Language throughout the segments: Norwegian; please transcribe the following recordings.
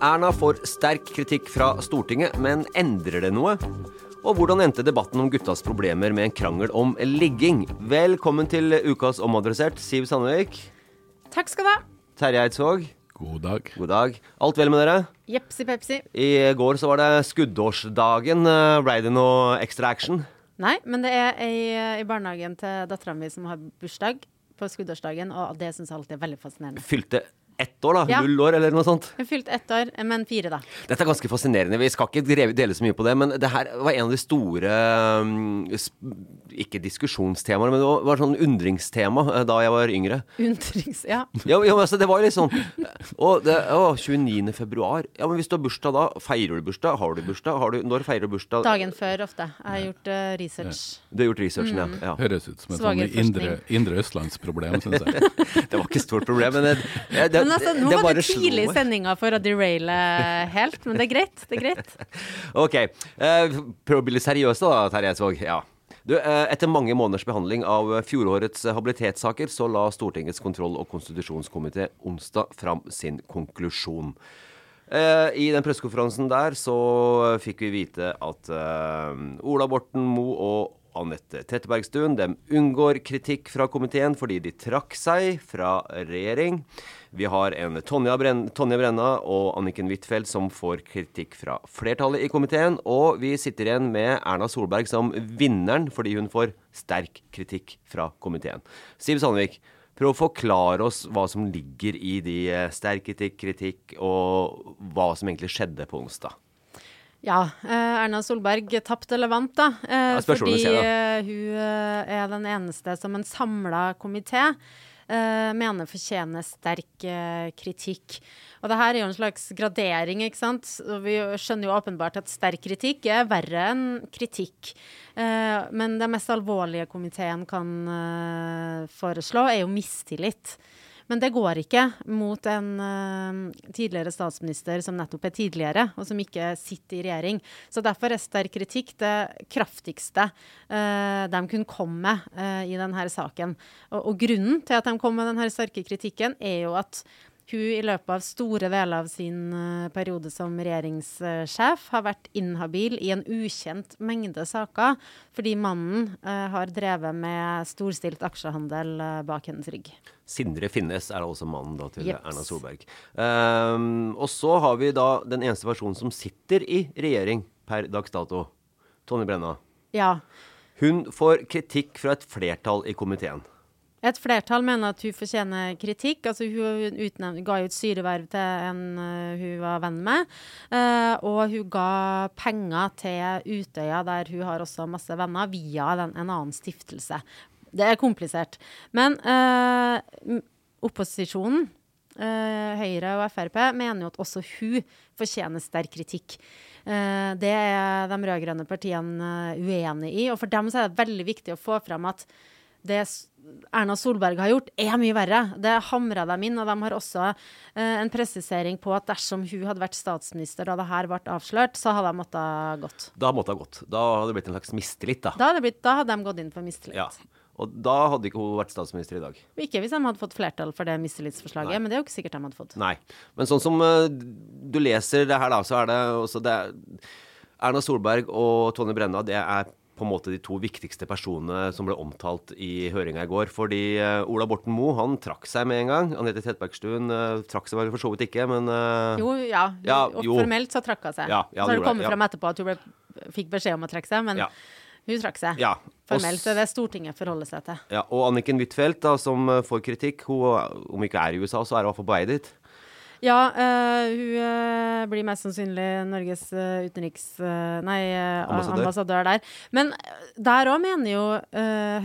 Erna får sterk kritikk fra Stortinget, men endrer det noe? Og hvordan endte debatten om guttas problemer med en krangel om ligging? Velkommen til ukas Omadressert, Siv Sandvik. Takk skal du ha. Terje Eidsvåg. God dag. God dag. Alt vel med dere? Jepsi pepsi. I går så var det skuddårsdagen. Ble det noe ekstra action? Nei, men det er ei i barnehagen til dattera mi som har bursdag på skuddårsdagen, og det syns jeg alltid er veldig fascinerende. Fylte ett år, da? Ja. Null år, eller noe sånt? Hun fylte ett år, men fire, da. Dette er ganske fascinerende. Vi skal ikke dele- så mye på det, men det her var en av de store um, Ikke diskusjonstemaene, men det var, sånn undringstema eh, da jeg var yngre. Undrings... Ja. Ja, ja, men altså, det var jo litt sånn Å, det, å 29. februar. Ja, men hvis du har bursdag da, feirer du bursdag? Har du bursdag? Har du, når feirer du bursdag? Dagen før ofte. Jeg har gjort uh, research. Du har gjort researchen, ja. ja. Høres ut som et sånn indre, indre østlandsproblem, syns jeg. Det var ikke et stort problem, men det, det, det, Men altså, nå det var det tidlig i sendinga for å deraile helt, men det er greit. Det er greit. Ok. Eh, prøv å bli litt seriøs, da, Terje Eidsvåg. Ja. Du, eh, etter mange måneders behandling av fjorårets habilitetssaker, så la Stortingets kontroll- og konstitusjonskomité onsdag fram sin konklusjon. Eh, I den pressekonferansen der så fikk vi vite at Ola Borten Moe og Anette Trettebergstuen de unngår kritikk fra komiteen fordi de trakk seg fra regjering. Vi har en Tonja, Tonje Brenna og Anniken Huitfeldt som får kritikk fra flertallet i komiteen. Og vi sitter igjen med Erna Solberg som vinneren fordi hun får sterk kritikk fra komiteen. Siv Sandvik, prøv å forklare oss hva som ligger i de eh, sterk kritikk, kritikk, og hva som egentlig skjedde på onsdag. Ja, eh, Erna Solberg tapte eller vant, da. eh, Ja, fordi hun er den eneste som en samla komité eh, mener fortjener sterk uh, kritikk. Og det her er jo en slags gradering, ikke sant. Og vi skjønner jo åpenbart at sterk kritikk er verre enn kritikk. Uh, men det mest alvorlige komiteen kan foreslå, er jo mistillit. Men det går ikke mot en uh, tidligere statsminister som nettopp er tidligere, og som ikke sitter i regjering. Så derfor er sterk kritikk det kraftigste uh, de kunne komme med uh, i denne saken. Og, og grunnen til at de kom med denne sterke kritikken, er jo at hun i løpet av store deler av sin eh, periode som regjeringssjef har vært inhabil i en ukjent mengde saker, fordi mannen eh, har drevet med storstilt aksjehandel eh, bak hennes rygg. Sindre Finnes er altså mannen da til Jeps. Erna Solberg. Um, og så har vi da den eneste personen som sitter i regjering per dags dato. Tonje Brenna. Ja. Hun får kritikk fra et flertall i komiteen. Et flertall mener at hun fortjener kritikk. Altså, hun utnevnt, ga et styreverv til en uh, hun var venn med. Uh, og hun ga penger til Utøya, der hun har også masse venner, via den, en annen stiftelse. Det er komplisert. Men uh, opposisjonen, Høyre og Frp, mener jo at også hun fortjener sterk kritikk. Det er de rød-grønne partiene uenig i. Og for dem er det veldig viktig å få fram at det Erna Solberg har gjort, er mye verre. Det hamra dem inn. Og de har også eh, en presisering på at dersom hun hadde vært statsminister da det her ble avslørt, så hadde de måttet gått. Da måtte ha gått. Da hadde det blitt en slags mistillit, da. Da hadde, det blitt, da hadde de gått inn for mistillit. Ja. Og da hadde ikke hun vært statsminister i dag. Ikke hvis de hadde fått flertall for det mistillitsforslaget, men det er jo ikke sikkert de hadde fått. Nei. Men sånn som uh, du leser det her, da, så er det også det er, Erna Solberg og Tonje Brenna, det er på en måte de to viktigste personene som ble omtalt i høringa i går. Fordi eh, Ola Borten Moe han trakk seg med en gang. Anette Trettebergstuen uh, trakk seg vel for så vidt ikke, men eh, Jo, ja. Ja, jo. Formelt så trakk hun seg. Ja, ja, så har det kommet det, ja. frem etterpå at hun ble, fikk beskjed om å trekke seg, men hun trakk seg. Ja. Formelt Det er det Stortinget forholder seg til. Ja, og Anniken Huitfeldt, som eh, får kritikk, hun, om ikke er i USA, så er hun i hvert fall på vei dit. Ja, uh, hun eh, blir mest sannsynlig Norges eh, utenriks... nei, Ambassadør. ambassadør. der. Men der òg mener jo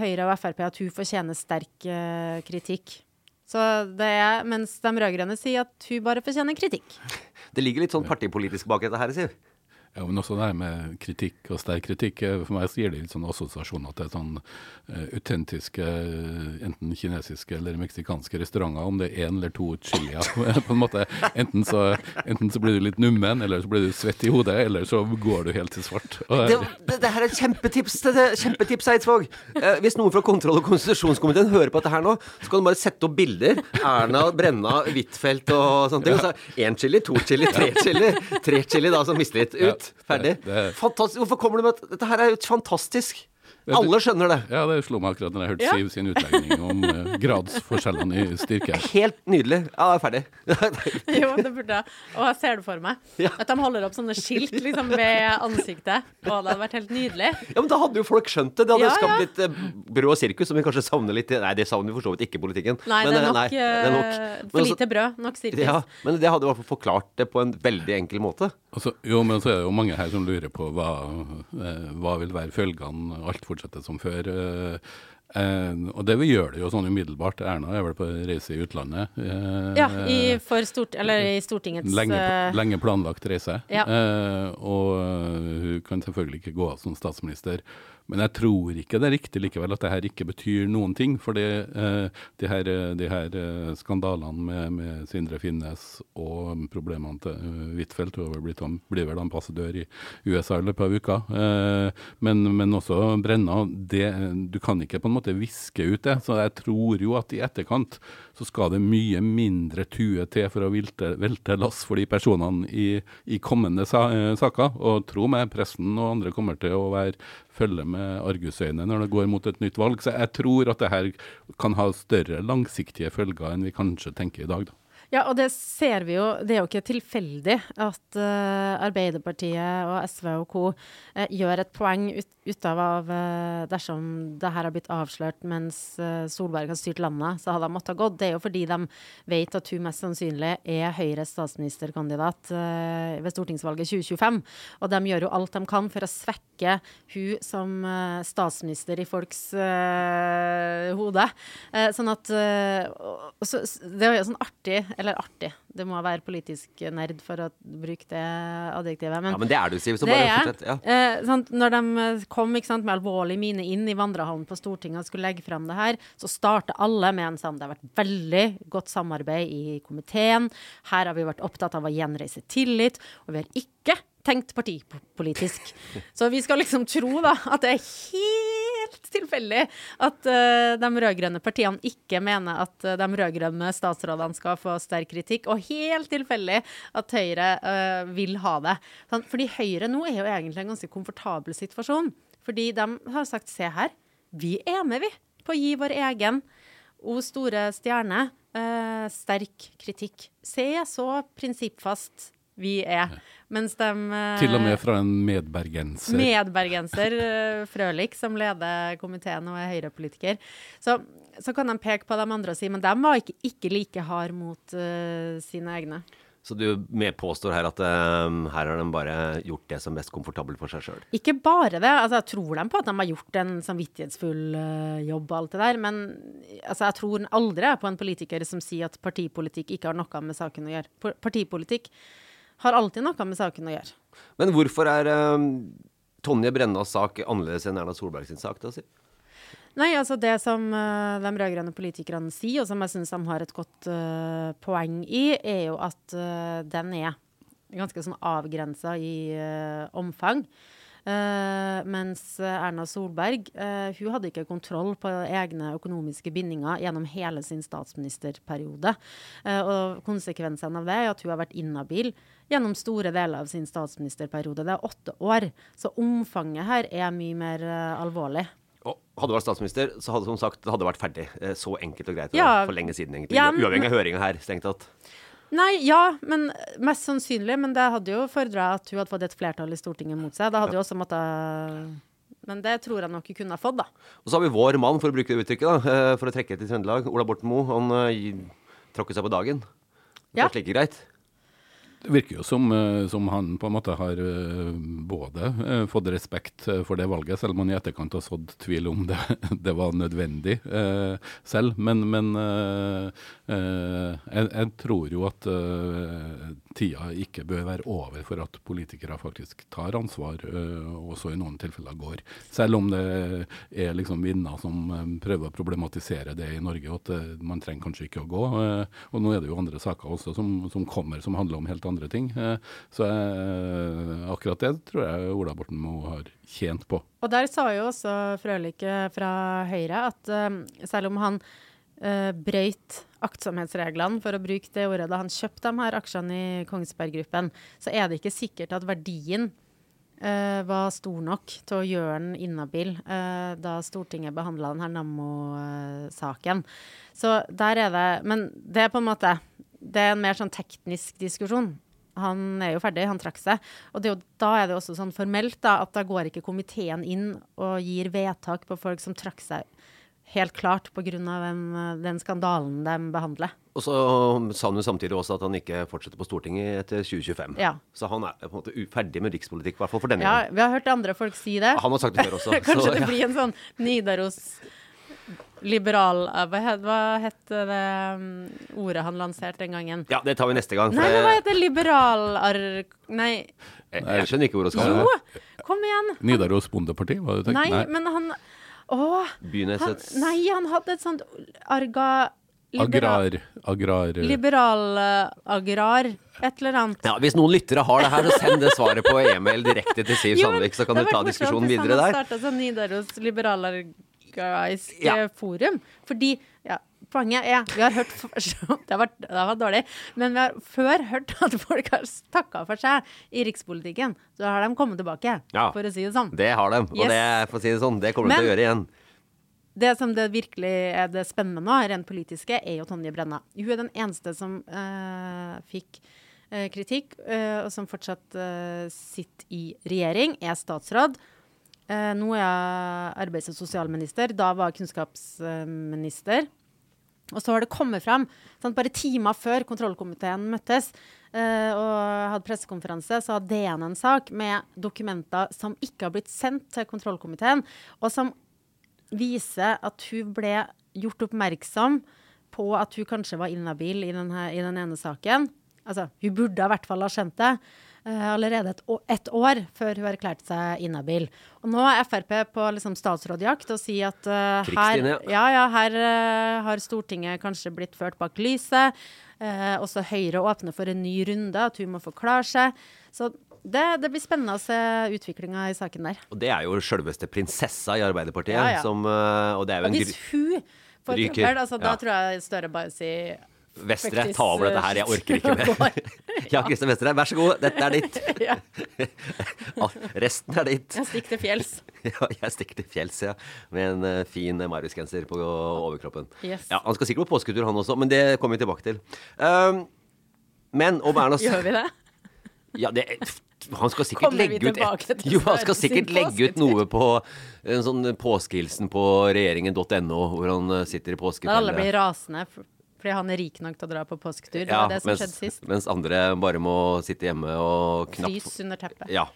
Høyre og Frp at hun fortjener sterk kritikk. Så det er, Mens de rød-grønne sier at hun bare fortjener kritikk. Det ligger litt sånn partipolitisk bak dette her, Siv. Ja, men også det her med kritikk og sterk kritikk. eh, For meg så gir det litt sånn assosiasjoner til sånn uh, autentiske, eh, enten kinesiske eller meksikanske restauranter, om det er én eller to chilier. på en måte. Enten så, enten så blir du litt nummen, eller så blir du svett i hodet, eller så går du helt til svart. Og, Det, det, det her er et kjempetips, det, det, kjempetips Eidsvåg. Eh, hvis noen fra kontroll- og konstitusjonskomiteen hører på dette her nå, så kan du bare sette opp bilder. Erna, Brenna, Huitfeldt og sånne ting. Og så én chili, to chili, tre chili. Tre chili da som litt Ut. Ferdig. det- det- Fantastisk. Hvorfor kommer du med at dette her er jo fantastisk? Alle skjønner det. ja, det slo meg akkurat når jeg hørte Ja. Siv sin utlegning om uh, gradsforskjellene i styrke. Helt nydelig. Ja, jeg er ferdig. Jo, det burde jeg. Og jeg ser det for meg. Ja. At de holder opp sånne skilt liksom ved ansiktet. Og det hadde vært helt nydelig. Ja, men Da hadde jo folk skjønt det. Det hadde Ja, skapt ja. litt uh, brød og sirkus, som vi kanskje savner litt. Nei, det savner vi for så vidt ikke i politikken. Nei, Men, det er eh, nok, nei, det er nok. Men for altså- lite brød. Nok sirkus. Ja, men det hadde i hvert fall forklart det på en veldig enkel måte. Og så- jo, men så er det jo mange her som lurer på hva, eh, hva vil være følgene. Alt fortsetter som før. Eh, eh, og det vi gjør det jo sånn umiddelbart. Erna er vel på reise i utlandet. eh, Ja, i, stort, eller i Stortingets Lenge, eh, lenge planlagt reise. Ja. Eh, og hun kan selvfølgelig ikke gå av som statsminister. Men jeg tror ikke det er riktig likevel at det her ikke betyr noen ting. For det, de her, de her skandalene med, med Sindre Finnes og problemene til uh, Huitfeldt Hun am- blir vel ambassadør i USA i løpet av uka. Eh, men, men også Brenna. Det, du kan ikke på en måte viske ut det. Så jeg tror jo at i etterkant så skal det mye mindre tue til for å velte, velte lass for de personene i, i kommende sa, eh, saker. Og tro meg, pressen og andre kommer til å være følge med argusøyne når det går mot et nytt valg. Så jeg tror at det her kan ha større langsiktige følger enn vi kanskje tenker i dag. da. Ja, og det ser vi jo. Det er jo ikke tilfeldig at uh, Arbeiderpartiet og SV og co. Uh, gjør et poeng ut, ut av av, eh, dersom det her har blitt avslørt mens Solberg har styrt landet, så hadde de måttet ha gått. Det er jo fordi de vet at hun mest sannsynlig er Høyres statsministerkandidat ved stortingsvalget 2025. Og de gjør jo alt de kan for å svekke hun som statsminister i folks hode. Sånn at så, Det er jo sånn artig, eller artig, det må være politisk nerd for å bruke det adjektivet. Men, Ja, men det er du, Siv. Så bare fortsett. Ja. Eh, sant? Når de eh, kom sant, med alvorlig mine inn i vandrehallen på Stortinget og skulle legge frem det her, så starta alle med en sånn Det har vært veldig godt samarbeid i komiteen. Her har vi vært opptatt av å gjenreise tillit, og vi har ikke tenkt partipolitisk. Så vi skal liksom tro da at det er helt tilfeldig at uh, de rød-grønne partiene ikke mener at uh, de rød-grønne statsrådene skal få sterk kritikk, og helt tilfeldig at Høyre uh, vil ha det. Sånn, fordi Høyre nå er jo egentlig en ganske komfortabel situasjon. Fordi de har sagt se her, vi er med, vi, på å gi vår egen O store stjerne sterk kritikk. Se så prinsippfast vi er. Mens de eh, Til og med fra en medbergenser. medbergenser Frølik, som leder komiteen og er Høyre-politiker. Så, så kan de peke på de andre og si men de var ikke, ikke like hard mot uh, sine egne. Så du med påstår her at um, her har de bare gjort det som er mest komfortabelt for seg sjøl? Ikke bare det. altså Jeg tror dem på at de har gjort en samvittighetsfull uh, jobb og alt det der. Men altså, jeg tror aldri på en politiker som sier at partipolitikk ikke har noe med saken å gjøre. Partipolitikk har alltid noe med saken å gjøre. Men hvorfor er eh, Tonje Brennas sak annerledes enn Erna Solberg sin sak, da, Siv? Nei, altså det som uh, de rød-grønne politikerne sier, og som jeg syns de har et godt uh, poeng i, er jo at uh, den er ganske sånn avgrensa i omfang. mens Erna Solberg hun hadde ikke kontroll på egne økonomiske bindinger gjennom hele sin statsministerperiode. og konsekvensen av det er at hun har vært inhabil gjennom store deler av sin statsministerperiode. Det er åtte år. Så omfanget her er mye mer alvorlig. Og hadde du vært statsminister, så hadde som sagt, det hadde vært ferdig. Eh, så enkelt og greit. Ja, for lenge siden, egentlig. Ja, Uavhengig av høringa her, strengt tatt. Nei, ja, men mest sannsynlig. Men det hadde jo fordra at hun hadde fått et flertall i Stortinget mot seg. Da hadde ja. jo også måttet men det tror jeg nok hun kunne ha fått, da. Og så har vi vår mann, for å bruke det uttrykket, da, eh, for å trekke til Trøndelag. Ola Borten Moe. Han uh, tråkket seg på dagen. Det ja. var like greit. Det virker jo som, eh, som, han på en måte har eh, både eh, fått respekt for det valget, selv om han i etterkant har sådd tvil om det, det var nødvendig selv. Men, men jeg, jeg, tror jo at tida ikke bør være over for at politikere faktisk tar ansvar, også i noen tilfeller går. Selv om det er liksom vinner som prøver å problematisere det i Norge, og at man trenger kanskje ikke å gå. Og nå er det jo andre saker også som, som kommer som handler om helt andre andre ting. Eh, så eh, akkurat det tror jeg Ola Borten Moe har tjent på. Og der sa jo også Frølike fra Høyre at uh, selv om han brøyt aktsomhetsreglene, for å bruke det ordet, da han kjøpte de her aksjene i Kongsberg Gruppen, så er det ikke sikkert at verdien var stor nok til å gjøre den inhabil eh, da Stortinget behandla denne Nammo-saken. Så der er det Men det er på en måte det er en mer sånn teknisk diskusjon han er jo ferdig, han trakk seg. Og jo, da er det også sånn formelt da, at da går ikke komiteen inn og gir vedtak på folk som trakk seg helt klart pga. Den, den skandalen de behandler. Og så sa han jo samtidig også at han ikke fortsetter på Stortinget etter 2025. Ja. Så han er på en måte uferdig med rikspolitikk, i hvert fall for denne ja, gangen. Vi har hørt andre folk si det. Han har sagt det før også. Kanskje så, det blir en sånn Nidaros liberal eh, Hva het, hva het det um, ordet han lanserte den gangen? Ja, det tar vi neste gang. Nei, hva heter liberal... Nei. Jeg, jeg skjønner ikke hvor det skal. Jo, kom igjen. Nidaros Bondeparti, var det tenkt? Nei, nei, men han Å! Nei, han hadde et sånt arga... Liberal, agrar, agrar Liberal-agrar. Et eller annet. Ja, Hvis noen lyttere har det her, så send det svaret på e-mail direkte til Siv Sandvik, så kan du ta diskusjonen videre der. Han sånn Nidaros liberal-agrar Guys ja. forum. Fordi ja, poenget er Vi har hørt det, var, det var dårlig, men vi har før hørt at folk har takka for seg i rikspolitikken. Så har de kommet tilbake, ja, for å si det sånn. Det har de. Og yes. det, for å si det sånn, det kommer de til å gjøre igjen. Det som det virkelig er det spennende nå, rent politiske, er jo Tonje Brenna. Hun er den eneste som øh, fikk øh, kritikk, øh, og som fortsatt sitter i regjering, er statsråd. Eh, nå er jeg arbeids- og sosialminister. Da var jeg kunnskapsminister. Og så har det kommet frem, sant, bare timer før kontrollkomiteen møttes eh, og hadde pressekonferanse, så hadde DN en sak med dokumenter som ikke har blitt sendt til kontrollkomiteen, og som viser at hun ble gjort oppmerksom på at hun kanskje var inhabil i, i den ene saken. Altså, hun burde i hvert fall ha skjønt det. Uh, allerede et, et, år før hun erklærte seg inhabil. Og nå er Frp på liksom, statsrådjakt og sier at uh, her, ja, ja, her uh, har Stortinget kanskje blitt ført bak lyset. også Høyre åpner for en ny runde, at hun må forklare seg. Så det, det, blir spennende å se utviklinga i saken der. Og det er jo sjølveste prinsessa i Arbeiderpartiet. Ja, ja. Som, og det er jo en hvis hun får trøbbel, altså, da tror jeg Støre bare sier Vestre, ta over dette her, jeg orker ikke mer. ja, Kristin Vestre, vær så god, dette er ditt. Resten er ditt. Jeg stikker til fjells. ja, jeg stikker til fjells, ja. Med en uh, fin Marius-genser på overkroppen. Yes. Ja, Han skal sikkert på påsketur, han også, men det kommer vi tilbake til. Um, men om Erna Gjør vi det? Ja, det, han skal sikkert legge ut et, Jo, han skal sikkert legge ut noe på en sånn påskehilsen på regjeringen.no, hvor han eh, sitter i påskefellet. Alle blir rasende fordi han er rik nok til å dra på påsketur. Det er var det som mens, skjedde sist. Mens andre bare må sitte hjemme og knapt Frys under teppet. Ja.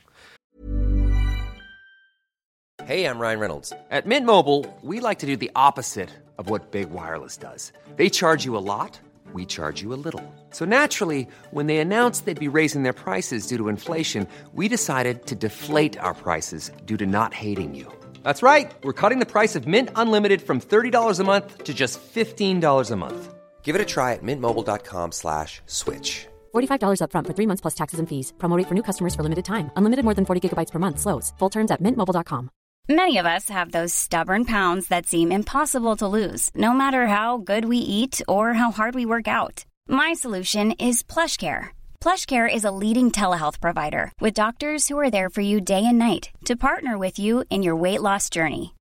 Hey, I'm Ryan Reynolds. At Mint Mobile, we like to do the opposite of what Big Wireless does. They charge you a lot, we charge you a little. So naturally, when they announced they'd be raising their prices due to inflation, we decided to deflate our prices due to not hating you. That's right. We're cutting the price of Mint Unlimited from $30 a month to just $15 a month. Give it a try at mintmobile.com slash switch. $45 upfront for three months plus taxes and fees. Promote for new customers for limited time. Unlimited more than 40 gigabytes per month. Slows. Full terms at mintmobile.com. Many of us have those stubborn pounds that seem impossible to lose, no matter how good we eat or how hard we work out. My solution is PlushCare. PlushCare is a leading telehealth provider with doctors who are there for you day and night to partner with you in your weight loss journey.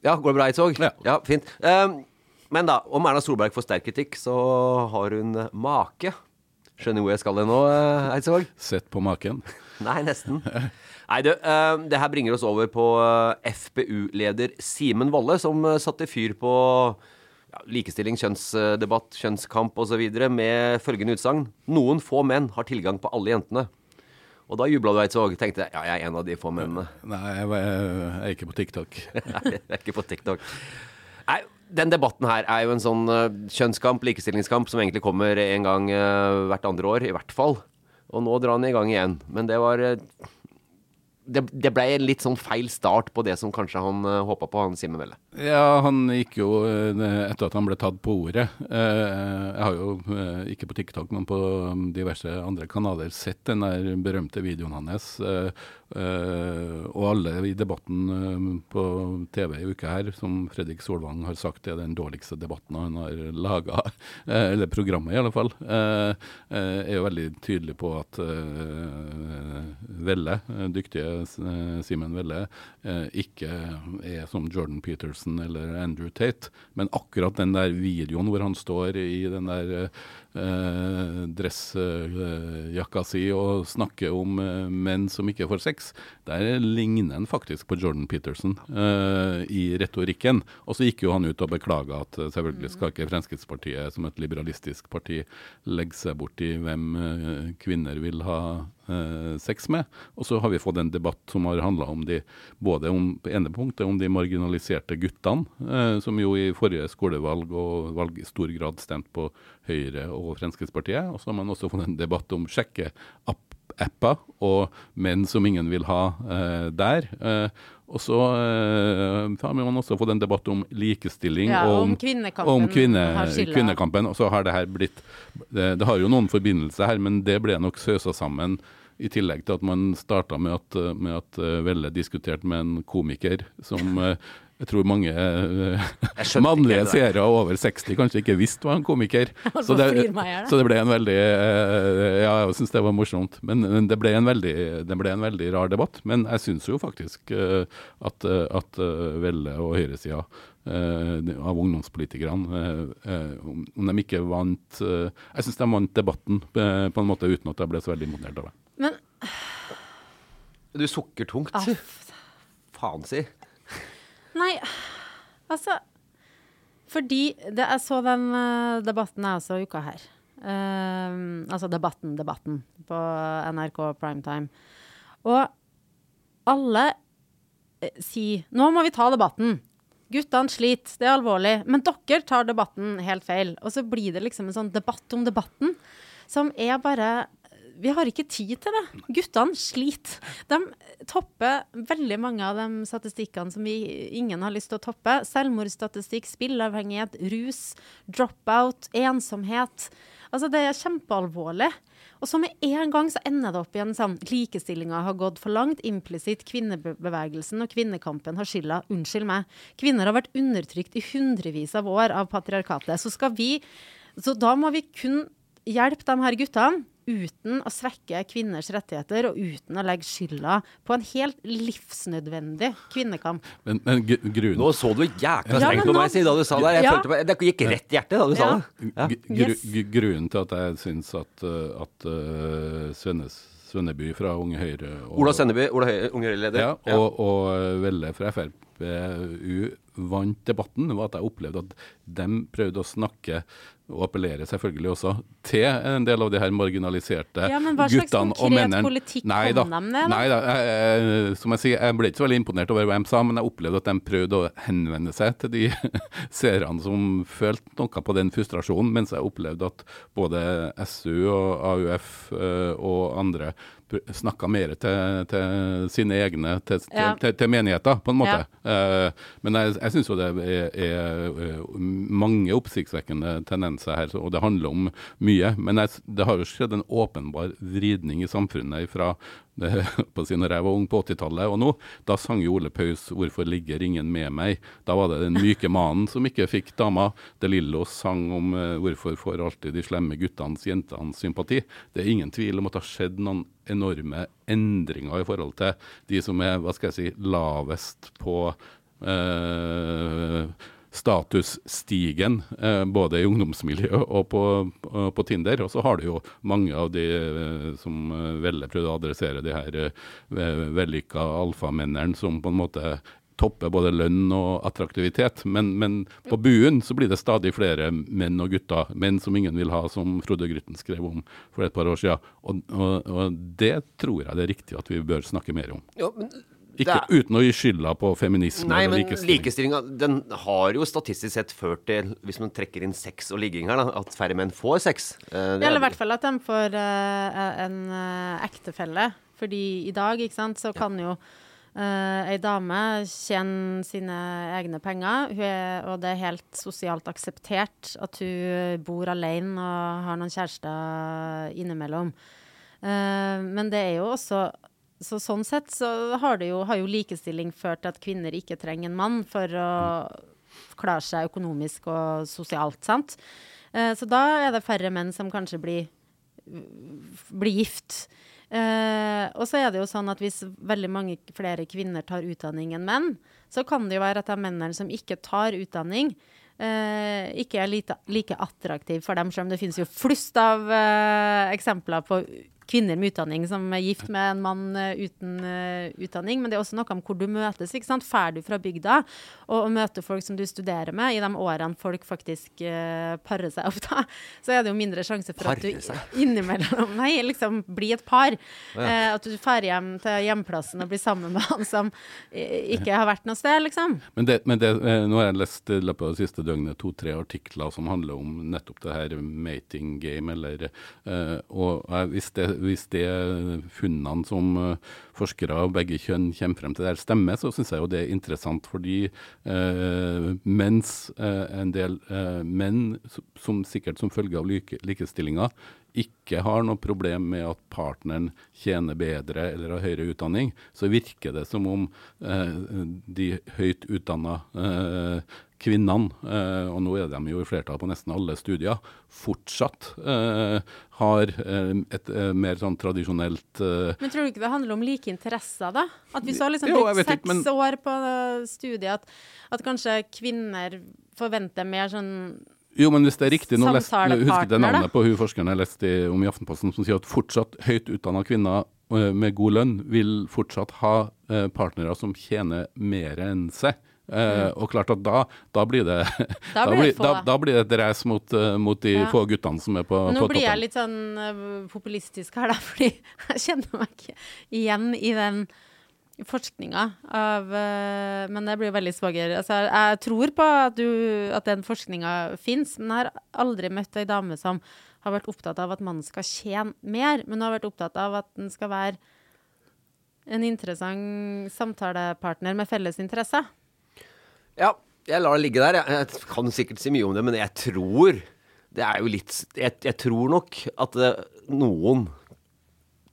Ja, går det bra, Eidsvåg? Ja. fint. Um, men da, om Erna Solberg får sterk kritikk, så har hun make. Skjønner hvor jeg skal hen nå, eh, Eidsvåg? Sett på maken. Nei, nesten. Nei, du, um, det her bringer oss over på eh, FpU-leder Simen Wolle, som eh, satte fyr på ja, likestilling, kjønnsdebatt, kjønnskamp osv. med følgende utsagn. Noen få menn har tilgang på alle jentene. Og da jubla du, Eidsvåg. Tenkte ja, jeg er en av de få mennene. Nei, jeg, er ikke på TikTok. Nei, jeg er ikke på TikTok. Nei, den debatten her er jo en sånn eh, kjønnskamp, likestillingskamp, som egentlig kommer en gang eh, hvert andre år, i hvert fall. Og nå drar den i gang igjen. Men det var eh, det, det ble en litt sånn feil start på det som kanskje han uh, håpa på, han Simen Velle. Ja, han gikk jo eh, etter at han ble tatt på ordet. Eh, Jeg har jo, eh, ikke på TikTok, men på um, diverse andre kanaler, sett den der berømte videoen hans. Eh, eh, Og alle i debatten uh, på TV i uka her, som Fredrik Solvang har sagt er den dårligste debatten han har laga, eller programmet i alle fall, eh, eh, er jo veldig tydelig på at eh, Velle, eh, dyktige eh, Simen Velle, eh, ikke er som Jordan Peterson eller Andrew Tate. Men akkurat den der videoen hvor han står i den der eh, dressjakka si og snakker om eh, menn som ikke får sex, der ligner han faktisk på Jordan Peterson eh, i retorikken. Og så gikk jo han ut og beklaga at eh, selvfølgelig skal ikke Fremskrittspartiet som et liberalistisk parti legge seg bort i hvem eh, kvinner vil ha eh, sex med. Og så har vi fått en debatt som har handla om de både om på ene punktet om de marginaliserte guttene, eh, som jo i forrige skolevalg og valg i stor grad stemte på Høyre og Fremskrittspartiet. Og så har man også fått en debatt om sjekkeapper og menn som ingen vil ha eh, der. Eh, og så eh, har man også fått en debatt om likestilling Ja, og om kvinnekampen om kvinne, kvinnekampen. Og så har det her blitt det, det har jo noen forbindelser her, men det ble nok søsa sammen. I tillegg til at man starta med at, med at eh, Velle diskuterte med en komiker som eh, jeg tror mange eh, mannlige seere over 60 kanskje ikke visste var en komiker. Så da. så det ble en veldig Ja, jeg syns det var morsomt. Men, men det, ble en veldig, det ble en veldig rar debatt. Men jeg syns jo faktisk at, at Velle og høyresida av ungdomspolitikerne, eh, eh, om de ikke vant eh, Jeg syns de vant debatten eh, på en måte uten at jeg ble så veldig imponert av det. Men Du sukker tungt. ah, Faen si. Nei, altså Fordi det, jeg så den eh, debatten jeg også uka her. Eh, altså Debatten, Debatten på NRK Primetime. Og alle eh, sier Nå må vi ta debatten. Guttene sliter, det er alvorlig. Men dere tar debatten helt feil. Og så blir det liksom en sånn debatt om debatten som er bare vi har ikke tid til det. Guttene sliter. De topper veldig mange av de statistikkene som vi, ingen har lyst til å toppe. Selvmordsstatistikk, spilleavhengighet, rus, dropout, ensomhet. Altså, det er kjempealvorlig. Og så med en gang så ender det opp i en sånn likestillinga har gått for langt. Implisitt kvinnebevegelsen og kvinnekampen har skylda. Unnskyld meg. Kvinner har vært undertrykt i hundrevis av år av patriarkatet. Så skal vi Så da må vi kun hjelpe de her guttene uten å svekke kvinners rettigheter og uten å legge skylda på en helt livsnødvendig kvinnekamp. Men, men gr- grunnen Nå så du jækla Ja, strengt men på meg siden da du sa det. Jeg Ja. følte meg, det gikk rett i hjertet da du sa det. Ja. Gru, Yes. grunnen til at jeg syns at, uh, at uh, Svennes, Svenneby fra Unge Høyre og, Ola Svenneby, Ola Høyre, Unge Høyre-leder. ja, og, og uh, Velle fra FrPU vant debatten, var at jeg opplevde at de prøvde å snakke og appellere selvfølgelig også til en del av de her marginaliserte Ja, men hva slags guttene og konkret mennene. politikk Nei kom da, de med, da? Nei da, jeg, jeg, som jeg sier, jeg ble ikke så veldig imponert over hva de sa, men jeg opplevde at de prøvde å henvende seg til de seerne som følte noe på den frustrasjonen, mens jeg opplevde at både SU og AUF eh, og andre snakka mer til, til sine egne, til, Ja. til, til, menigheter, på en måte. Eh, men jeg, jeg syns jo det er, er eh, mange oppsiktsvekkende tendenser her, og det handler om mye. Men jeg, det har jo skjedd en åpenbar vridning i samfunnet fra det, på si, når jeg var ung på 80-tallet og nå. Da sang jo Ole Paus 'Hvorfor ligger ingen med meg'. Da var det den myke mannen som ikke fikk dama. De Lillo sang om uh, 'Hvorfor får alltid de slemme guttenes jentenes sympati'. Det er ingen tvil om at det har skjedd noen enorme endringer i forhold til de som er hva skal jeg si, lavest på eh, statusstigen, eh, både i ungdomsmiljøet og på, på, Tinder. Og så har du jo mange av de eh, som veldig Velle prøvde å adressere, de her eh, vellykka alfamennene som på en måte topper både lønn og attraktivitet. Men, men på buen så blir det stadig flere menn og gutter. Menn som ingen vil ha, som Frode Grytten skrev om for et par år siden. Og, og, og det tror jeg det er riktig at vi bør snakke mer om. Ja, men Ikke det uten å gi skylda på feminisme Nei, eller men likestilling. likestillinga den har jo statistisk sett ført til, hvis man trekker inn sex og ligging her, da, at færre menn får sex. Eh, det er- Eller i hvert fall at de får uh, en uh, ektefelle. Fordi i dag, ikke sant, så kan jo ei dame tjener sine egne penger, er, og det er helt sosialt akseptert at hun bor alene og har noen kjærester innimellom. Uh, men det er jo også så sånn sett så har, jo, har jo likestilling ført til at kvinner ikke trenger en mann for å klare seg økonomisk og sosialt, sant? Uh, så da er det færre menn som kanskje blir, blir gift. Eh, og så er det jo sånn at hvis veldig mange flere kvinner tar utdanning enn menn, så kan det jo være at de mennene som ikke tar utdanning, eh, ikke er lite, like attraktiv for dem, selv om det finnes jo flust av eh, eksempler på kvinner med utdanning som er gift med en mann eh, uten uh, utdanning. Men det er også noe om hvor du møtes. ikke sant? Fær du fra bygda og, og møter folk som du studerer med, i de årene folk faktisk uh, parer seg opp, da, så er det jo mindre sjanse for at du seg? innimellom Nei, liksom bli et par. ja. Uh, at du drar hjem til hjemplassen og blir sammen med han som ikke har vært noe sted, liksom. Men, det, men det, nå har jeg lest i løpet av det siste døgnet to-tre artikler som handler om nettopp det her mating game, eller Og hvis det, hvis det funnene som eh, forskere av begge kjønn kommer frem til der stemmer, så syns jeg jo det er interessant, fordi eh, mens eh, en del eh, menn, som sikkert som følge av like, likestillinga, ikke har noe problem med at partneren tjener bedre eller har høyere utdanning, så virker det som om eh, de høyt utdanna eh, kvinnene, eh, og nå er de jo i flertall på nesten alle studier, fortsatt eh, har eh, et mer sånn tradisjonelt Men tror du ikke det handler om like interesser, da? At du har liksom Jo, brukt seks men- år på studiet, at, at kanskje kvinner forventer mer sånn Jo, men hvis det er riktig, nå lest, husker jeg navnet på hun forskeren jeg leste om i Aftenposten, som sier at fortsatt høyt utdanna kvinner med god lønn vil fortsatt ha partnere som tjener mer enn seg. Eh, og klart at da, da blir det Da blir det da, da blir det et race mot, eh, mot de Ja. få guttene som er på, Men Nå på blir jeg litt sånn eh, populistisk her, da, fordi jeg kjenner meg ikke igjen i den forskninga av Men det blir veldig svager Altså, jeg tror på at, du, at den forskninga fins, men jeg har aldri møtt ei dame som har vært opptatt av at mannen skal tjene mer, men hun har vært opptatt av at den skal være en interessant samtalepartner med felles interesser. Ja, jeg lar det ligge der. Jeg, jeg kan sikkert si mye om det, men jeg tror Det er jo litt Jeg, jeg tror nok at det, noen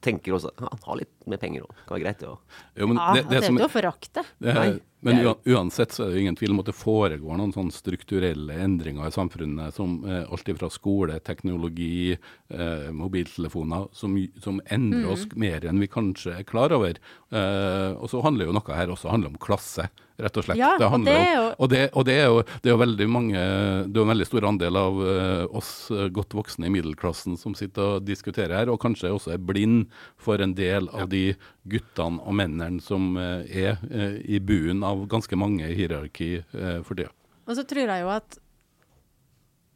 tenker også Han har litt mer penger òg. Kan være greit, det òg. Jo, men Ja, det, det er som- ikke å forakte. Det men det uansett så er det ingen tvil om at det foregår noen sånne strukturelle endringer i samfunnet, som eh, alt fra skole, teknologi, eh, mobiltelefoner, som, som endrer Mm. oss mer enn vi kanskje er klar over. Eh, og så handler jo noe her også handler om klasse, rett og slett. Ja, og det om- er jo- og det, og det er jo det er jo veldig mange Det er en veldig stor andel av eh, oss eh, godt voksne i middelklassen som sitter og diskuterer her, og kanskje også er blind for en del av de guttene og mennene som eh, er eh, i buen av ganske mange hierarki eh, for tida. Og så tror jeg jo at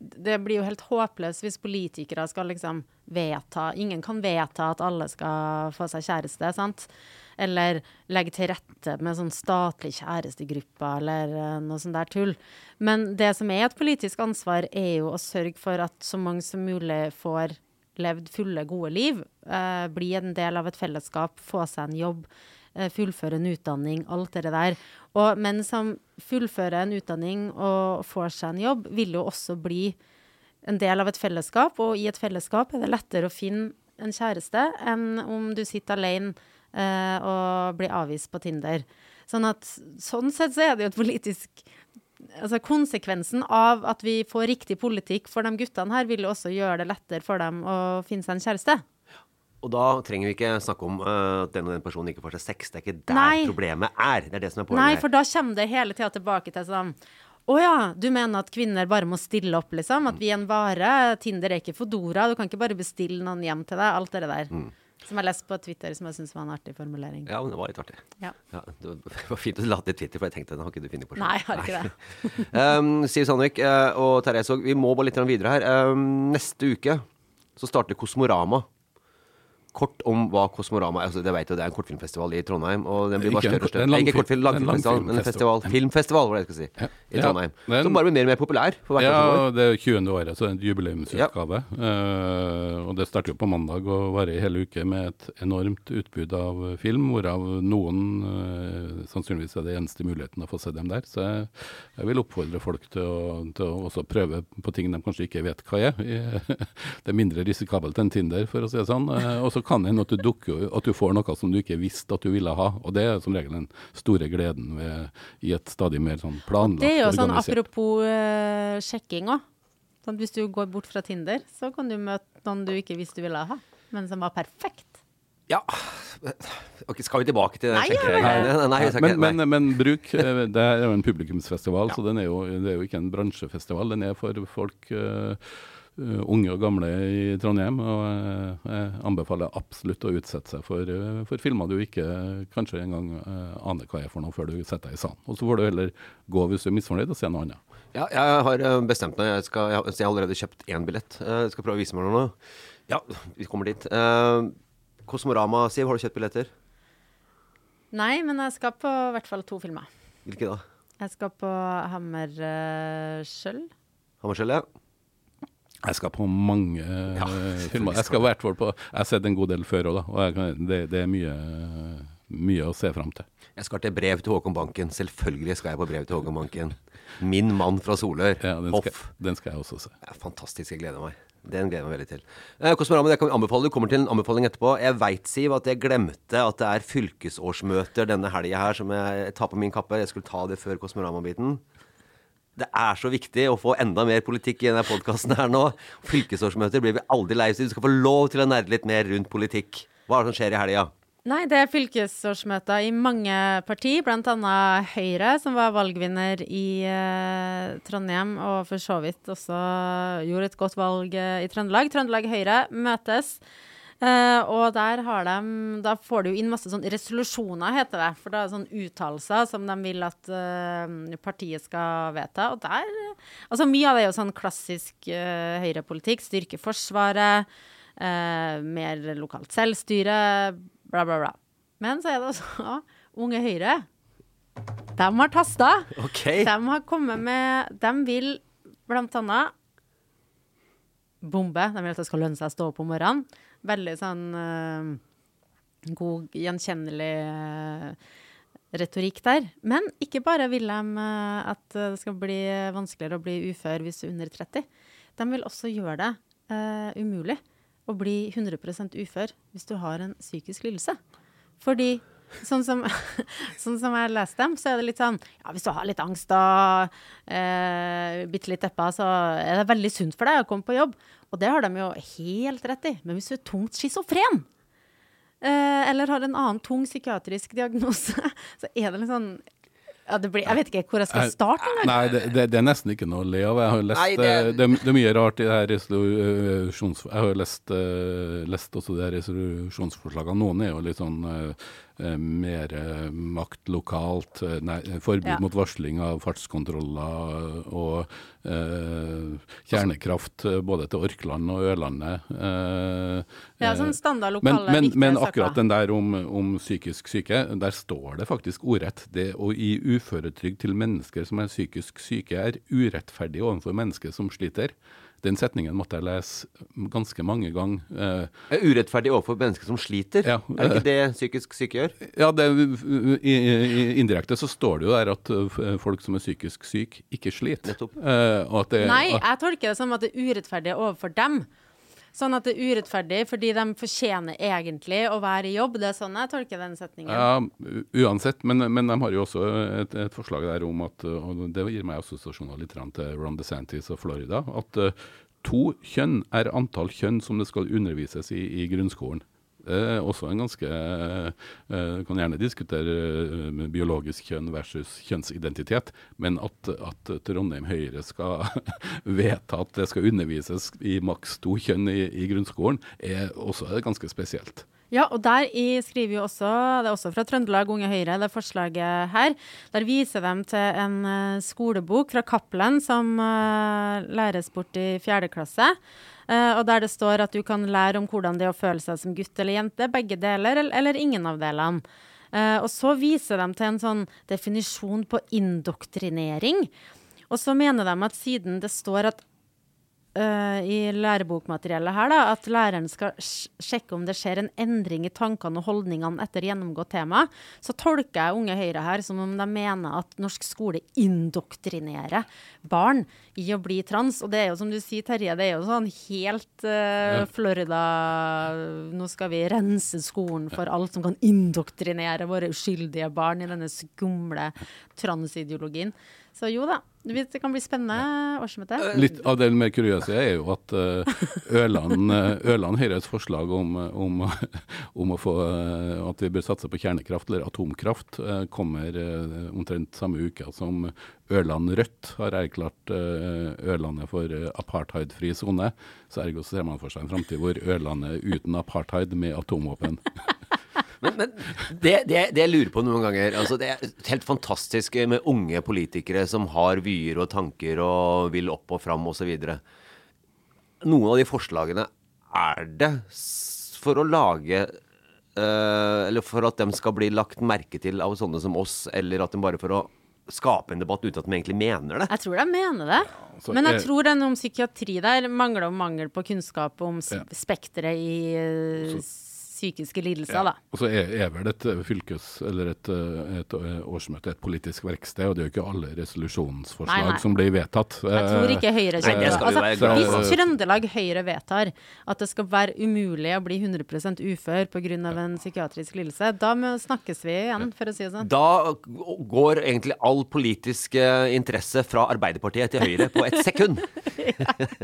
det blir jo helt håpløst hvis politikere skal liksom vedta Ingen kan vedta at alle skal få seg kjæreste, sant? Eller legge til rette med sånn statlig kjærestegrupper eller noe sånt der tull. Men det som er et politisk ansvar, er jo å sørge for at så mange som mulig får levd fulle, gode liv. Eh, bli en del av et fellesskap, få seg en jobb, eh, fullføre en utdanning, alt det der. Og menn som fullfører en utdanning og får seg en jobb, vil jo også bli en del av et fellesskap, og i et fellesskap er det lettere å finne en kjæreste enn om du sitter alene eh, og blir avvist på Tinder. Sånn at sånn sett så er det jo et politisk Altså konsekvensen av at vi får riktig politikk for de guttene her, vil jo også gjøre det lettere for dem å finne seg en kjæreste. Og da trenger vi ikke snakke om uh, at den og den personen ikke får seg sex. Det er ikke der Nei. problemet er. Det er det som er poenget. Nei, for da kommer det hele tida tilbake til sånn å ja, du mener at kvinner bare må stille opp, liksom? At vi er en vare? Tinder er ikke Fodora. Du kan ikke bare bestille noen hjem til deg. Alt det der. Som jeg lest på Twitter, som jeg syns var en artig formulering. Ja, men det var litt artig. Ja. Ja, det var fint å du la det i Twitter, for jeg tenkte den har ikke du funnet på selv. Nei, jeg har ikke det. um, Siv Sandvik eh, og Therese Haag, vi må bare litt videre her. Um, neste uke så starter Kosmorama. Kort om hva Kosmorama er. Altså, det vet jo, det er en kortfilmfestival i Trondheim. Og den blir bare større og større. en Ikke kortfilm, langfilmfestival, men en festival. Filmfestival, var det jeg skulle si. I Trondheim. Ja, den, Som bare blir mer og mer populær for hvert år. Ja, det er 20. året, så det er en jubileumsutgave. Eh, og det starter jo på mandag og varer i hele uke med et enormt utbud av film, hvorav noen uh, sannsynligvis er det eneste muligheten å få se dem der. Så jeg, jeg vil oppfordre folk til å, til å også prøve på ting de kanskje ikke vet hva er. Det er mindre risikabelt enn Tinder, for å si det sånn. Uh, og så kan det hende at du dukker at du får noe som du ikke visste at du ville ha. Og det er som regel den store gleden ved, i et stadig mer sånn planlagt Det er jo sånn apropos uh, sjekking òg. Sånn, hvis du går bort fra Tinder, så kan du møte noen du ikke visste du ville ha, men som var perfekt. Ja. okay, skal vi tilbake til den Nei, Nei, nei, men, men, men bruk eh, Det er jo en publikumsfestival, så den er jo, det er jo ikke en bransjefestival. Den er for folk eh, unge og gamle i Trondheim. Og eh, jeg anbefaler absolutt å utsette seg for, eh, for filmer du ikke kanskje engang uh, aner hva er for noe før du setter deg i salen. Og så får du heller gå hvis du er misfornøyd og se noe annet. Ja, jeg har eh, bestemt meg. Jeg, skal, jeg, har- så jeg har allerede kjøpt én billett. Eh, Jeg skal prøve å vise meg noe nå. Ja, vi kommer dit. Eh, Kosmorama, Siv, har du kjøpt billetter? Nei, men jeg skal på i hvert fall to filmer. Hvilke da? Jeg skal på Hammerskjøll. Hammerskjøll, ja. Jeg skal på mange ja, filmer. Jeg skal i hvert fall på Jeg har sett en god del før òg, da. Og jeg kan, det, det er mye, mye å se fram til. Jeg skal til brev til Håkon Banken. Selvfølgelig skal jeg på brev til Håkon Banken. Min mann fra Solør. Ja, den, skal, Hoff. den skal jeg også se. Ja, fantastisk. Jeg gleder meg. Den gleder jeg meg veldig til. Eh, Kosmorama, det kan anbefale. Du kommer til en anbefaling etterpå. Jeg veit, Siv, at jeg glemte at det er fylkesårsmøter denne helga her som jeg tar på min kappe. Jeg skulle ta det før Kosmorama-biten. Det er så viktig å få enda mer politikk i denne podkasten her nå. Fylkesårsmøter blir vi aldri lei oss. Du skal få lov til å nerde litt mer rundt politikk. Hva er det som skjer i helga? Nei, det er fylkesårsmøter i mange parti, bl.a. Høyre, som var valgvinner i eh, Trondheim, og for så vidt også gjorde et godt valg eh, i Trøndelag. Trøndelag Høyre møtes. Eh, og der har de Da får du inn masse sånn resolusjoner, heter det. For det er sånn uttalelser som de vil at uh, partiet skal vedta. Og der Altså mye av det er jo sånn klassisk uh, høyrepolitikk. Styrke Forsvaret. mer lokalt selvstyre, bla, bla, bla. Men så er det også Unge Høyre. De har tasta. Ok. De har kommet med De vil blant annet bombe. De vil at det skal lønne seg å stå opp om morgenen. Veldig sånn eh, god, gjenkjennelig eh, retorikk der. Men ikke bare vil de eh, at det skal bli vanskeligere å bli ufør hvis du er under 30. De vil også gjøre det uh, umulig å bli 100% ufør hvis du har en psykisk lidelse. Fordi Sånn som, sånn som jeg leste dem, så er det litt sånn Ja, hvis du har litt angst og eh, bitte litt deppa, så er det veldig sunt for deg å komme på jobb. Og det har de jo helt rett i. Men hvis du er tungt schizofren, eh, eller har en annen tung psykiatrisk diagnose, så er det litt sånn ja, det blir, jeg vet ikke hvor jeg skal starte. Eller? Nei, det, det, det er nesten ikke noe å le av. Jeg har lest, Nei, det... det- Det, det er mye rart i det her resolusjons... Jeg har lest, eh, lest også de her resolusjonsforslagene. Noen er jo litt sånn eh, eh, mer eh, makt lokalt, eh, nei, forbud Ja. mot varsling av fartskontroller og eh, kjernekraft eh, både til Orkland og Ørlandet. eh, Ja, eh, sånn standard lokale men, men, men akkurat den der om, om psykisk syke, der står det faktisk ordrett. Det å gi uføretrygd til mennesker som er psykisk syke, er urettferdig overfor mennesker som sliter. Den setningen måtte jeg lese ganske mange ganger. Eh, Er urettferdig overfor mennesker som sliter. Ja, er det ikke det psykisk syke gjør? ja, det, i, i, Indirekte så står det jo der at eh, folk som er psykisk syke, ikke sliter. Eh, og at det, Nei, jeg tolker det som at det er urettferdig overfor dem. Sånn at det er urettferdig fordi de fortjener egentlig å være i jobb. Det er sånn jeg tolker den setningen. Ja, uansett, men, men de har jo også et, et forslag der om at, og det gir meg assosiasjoner litt til Ron DeSantis og Florida, at eh, to kjønn er antall kjønn som det skal undervises i i grunnskolen. Det er også en ganske eh, Kan gjerne diskutere eh, biologisk kjønn versus kjønnsidentitet, men at, at Trondheim Høyre skal vedta at det skal undervises i maks to kjønn i, i grunnskolen, er også ganske spesielt. Ja, og der skriver jo også, det er også fra Trøndelag Unge Høyre, det forslaget her. Der viser de til en eh, skolebok fra Cappelen som eh, læres bort i fjerde klasse. Eh, og der det står at du kan lære om hvordan det er å føle seg som gutt eller jente, begge deler, eller, ingen av delene. Og så viser de til en sånn definisjon på indoktrinering. Og så mener de at siden det står at eh, i lærebokmateriellet her, da, at læreren skal sjekke om det skjer en endring i tankene og holdningene etter gjennomgått tema, så tolker jeg Unge Høyre her som om de mener at norsk skole indoktrinerer barn i å bli trans. Og det er jo som du sier, Terje, det er jo sånn helt uh, Florida Nå skal vi rense skolen for alt som kan indoktrinere våre uskyldige barn i denne skumle transideologien. Så jo da, det kan bli spennende årsmøte. Litt av det mer kuriøse er jo at Ørland, Ørland, har et forslag om, om, om å få, eh, at vi bør satse på kjernekraft eller atomkraft, eh, kommer eh, omtrent samme uke som Ørland Rødt har erklært eh, Ørlandet for eh, apartheidfri sone. Så ergo ser man for seg en framtid hvor Ørlandet uten apartheid med atomvåpen. Men, men det, det, det jeg lurer på noen ganger altså Det er helt fantastisk med unge politikere som har vyer og tanker og vil opp og fram osv. Noen av de forslagene er det for å lage eh, Eller for at de skal bli lagt merke til av sånne som oss, eller at de bare for å skape en debatt uten at de egentlig mener det. Jeg tror de mener det. så Men jeg tror den om psykiatri der mangler om mangel på kunnskap om Ja. spekteret i eh, psykiske lidelser, da. Og så er, er vel et eh, fylkes, eller et, eh, et eh, årsmøte et politisk verksted, og det er jo ikke alle resolusjonsforslag Nei, nei. som blir vedtatt. Jeg tror ikke Høyre kommer skal altså, for. Hvis Trøndelag Høyre vedtar at det skal være umulig å bli 100% ufør pga. en psykiatrisk lidelse, da snakkes vi igjen, for å si det sånn. Da går egentlig all politisk interesse fra Arbeiderpartiet til Høyre på et sekund.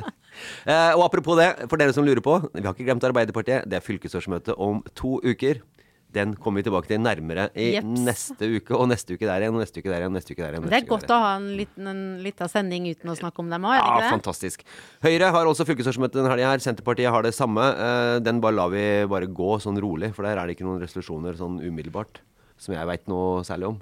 Eh, og apropos det, for dere som lurer på, vi har ikke glemt Arbeiderpartiet. Det er fylkesårsmøte om to uker. Den kommer vi tilbake til nærmere i Jeps. neste uke, og neste uke der igjen, og neste uke der igjen, neste uke der igjen. Det er godt å ha en liten en liten sending uten å snakke om dem òg, er det Ja, ikke det? fantastisk. Høyre har også fylkesårsmøte denne helga her. Senterpartiet har det samme. Eh, Den bare lar vi bare gå sånn rolig, for der er det ikke noen resolusjoner sånn umiddelbart som jeg veit noe særlig om.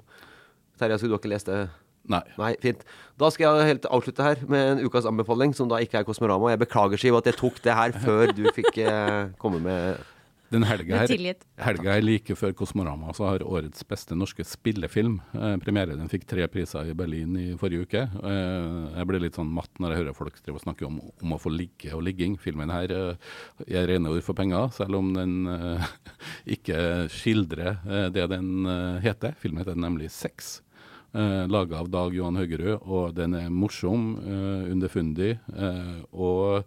Terje, skulle du ikke lest det? Nei. Nei, fint. Da skal jeg helt avslutte her med en ukas anbefaling, som da ikke er Kosmorama. Jeg beklager, Siv, at jeg tok det her før du fikk eh, komme med Den helga her, helga her like før Kosmorama så har årets beste norske spillefilm eh, premiere. Den fikk tre priser i Berlin i forrige uke. Eh, jeg blir litt sånn matt når jeg hører folk drive og snakke om, om å få ligge og ligging. Filmen her eh, er rene ord for penger, selv om den eh, ikke skildrer eh, det den eh, heter. Filmen heter nemlig Sex. Uh, Laga av Dag Johan Høgerud, og den er morsom, eh, underfundig. eh, og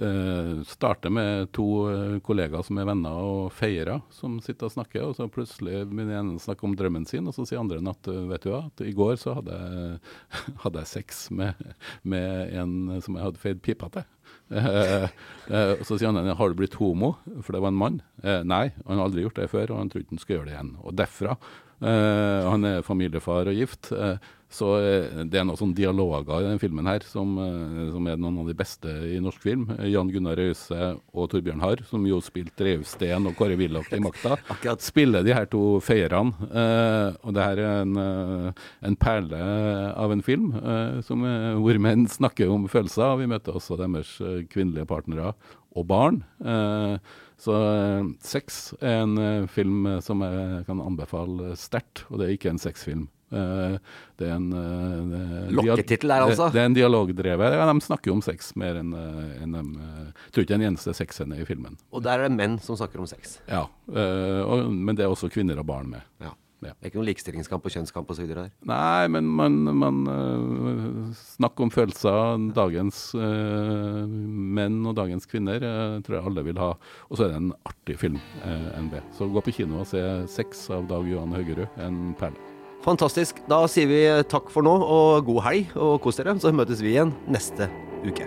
eh, starter med to eh, kollegaer som er venner og feirer, som sitter og snakker. Og så plutselig begynner ene å snakke om drømmen sin, og så sier andre at eh, vet du hva, at i går så hadde jeg, hadde jeg sex med, med en som jeg hadde feid pipa til. Eh, eh, og så sier han har du blitt homo, for det var en mann. Eh, nei, han har aldri gjort det før, og han trodde ikke han skulle gjøre det igjen. Og derfra eh, Han er familiefar og gift. eh, så eh, det er noen sånne dialoger i den filmen her som, eh, som er noen av de beste i norsk film. Eh, Jan Gunnar Røise og Torbjørn Harr, som jo spilte Reivsten og Kåre Willoch i makta, spiller de her to feierne. Eh, og det her er en, eh, en perle av en film eh, som, eh, hvor menn snakker om følelser. og Vi møter også deres eh, kvinnelige partnere og barn. Eh, så eh, Sex er en eh, film som jeg kan anbefale sterkt, og det er ikke en sexfilm. Det er en Lokketittel der, altså? Det, er en dialogdrevet. Ja, de snakker jo om sex mer enn en de Jeg Tror ikke det er en eneste sexscene i filmen. Og der er det menn som snakker om sex. Ja, og, Men det er også kvinner og barn med. Ja. Det er ikke noen likestillingskamp og kjønnskamp osv. her? Nei, men man, man uh, Snakk om følelser. Dagens uh, menn og dagens kvinner uh, tror jeg alle vil ha. Og så er det en artig film, NB. Så gå på kino og se 'Sex' av Dag Johan Haugerud. En perle. Fantastisk. Da sier vi takk for nå, og god helg, og kos dere. Så møtes vi igjen neste uke.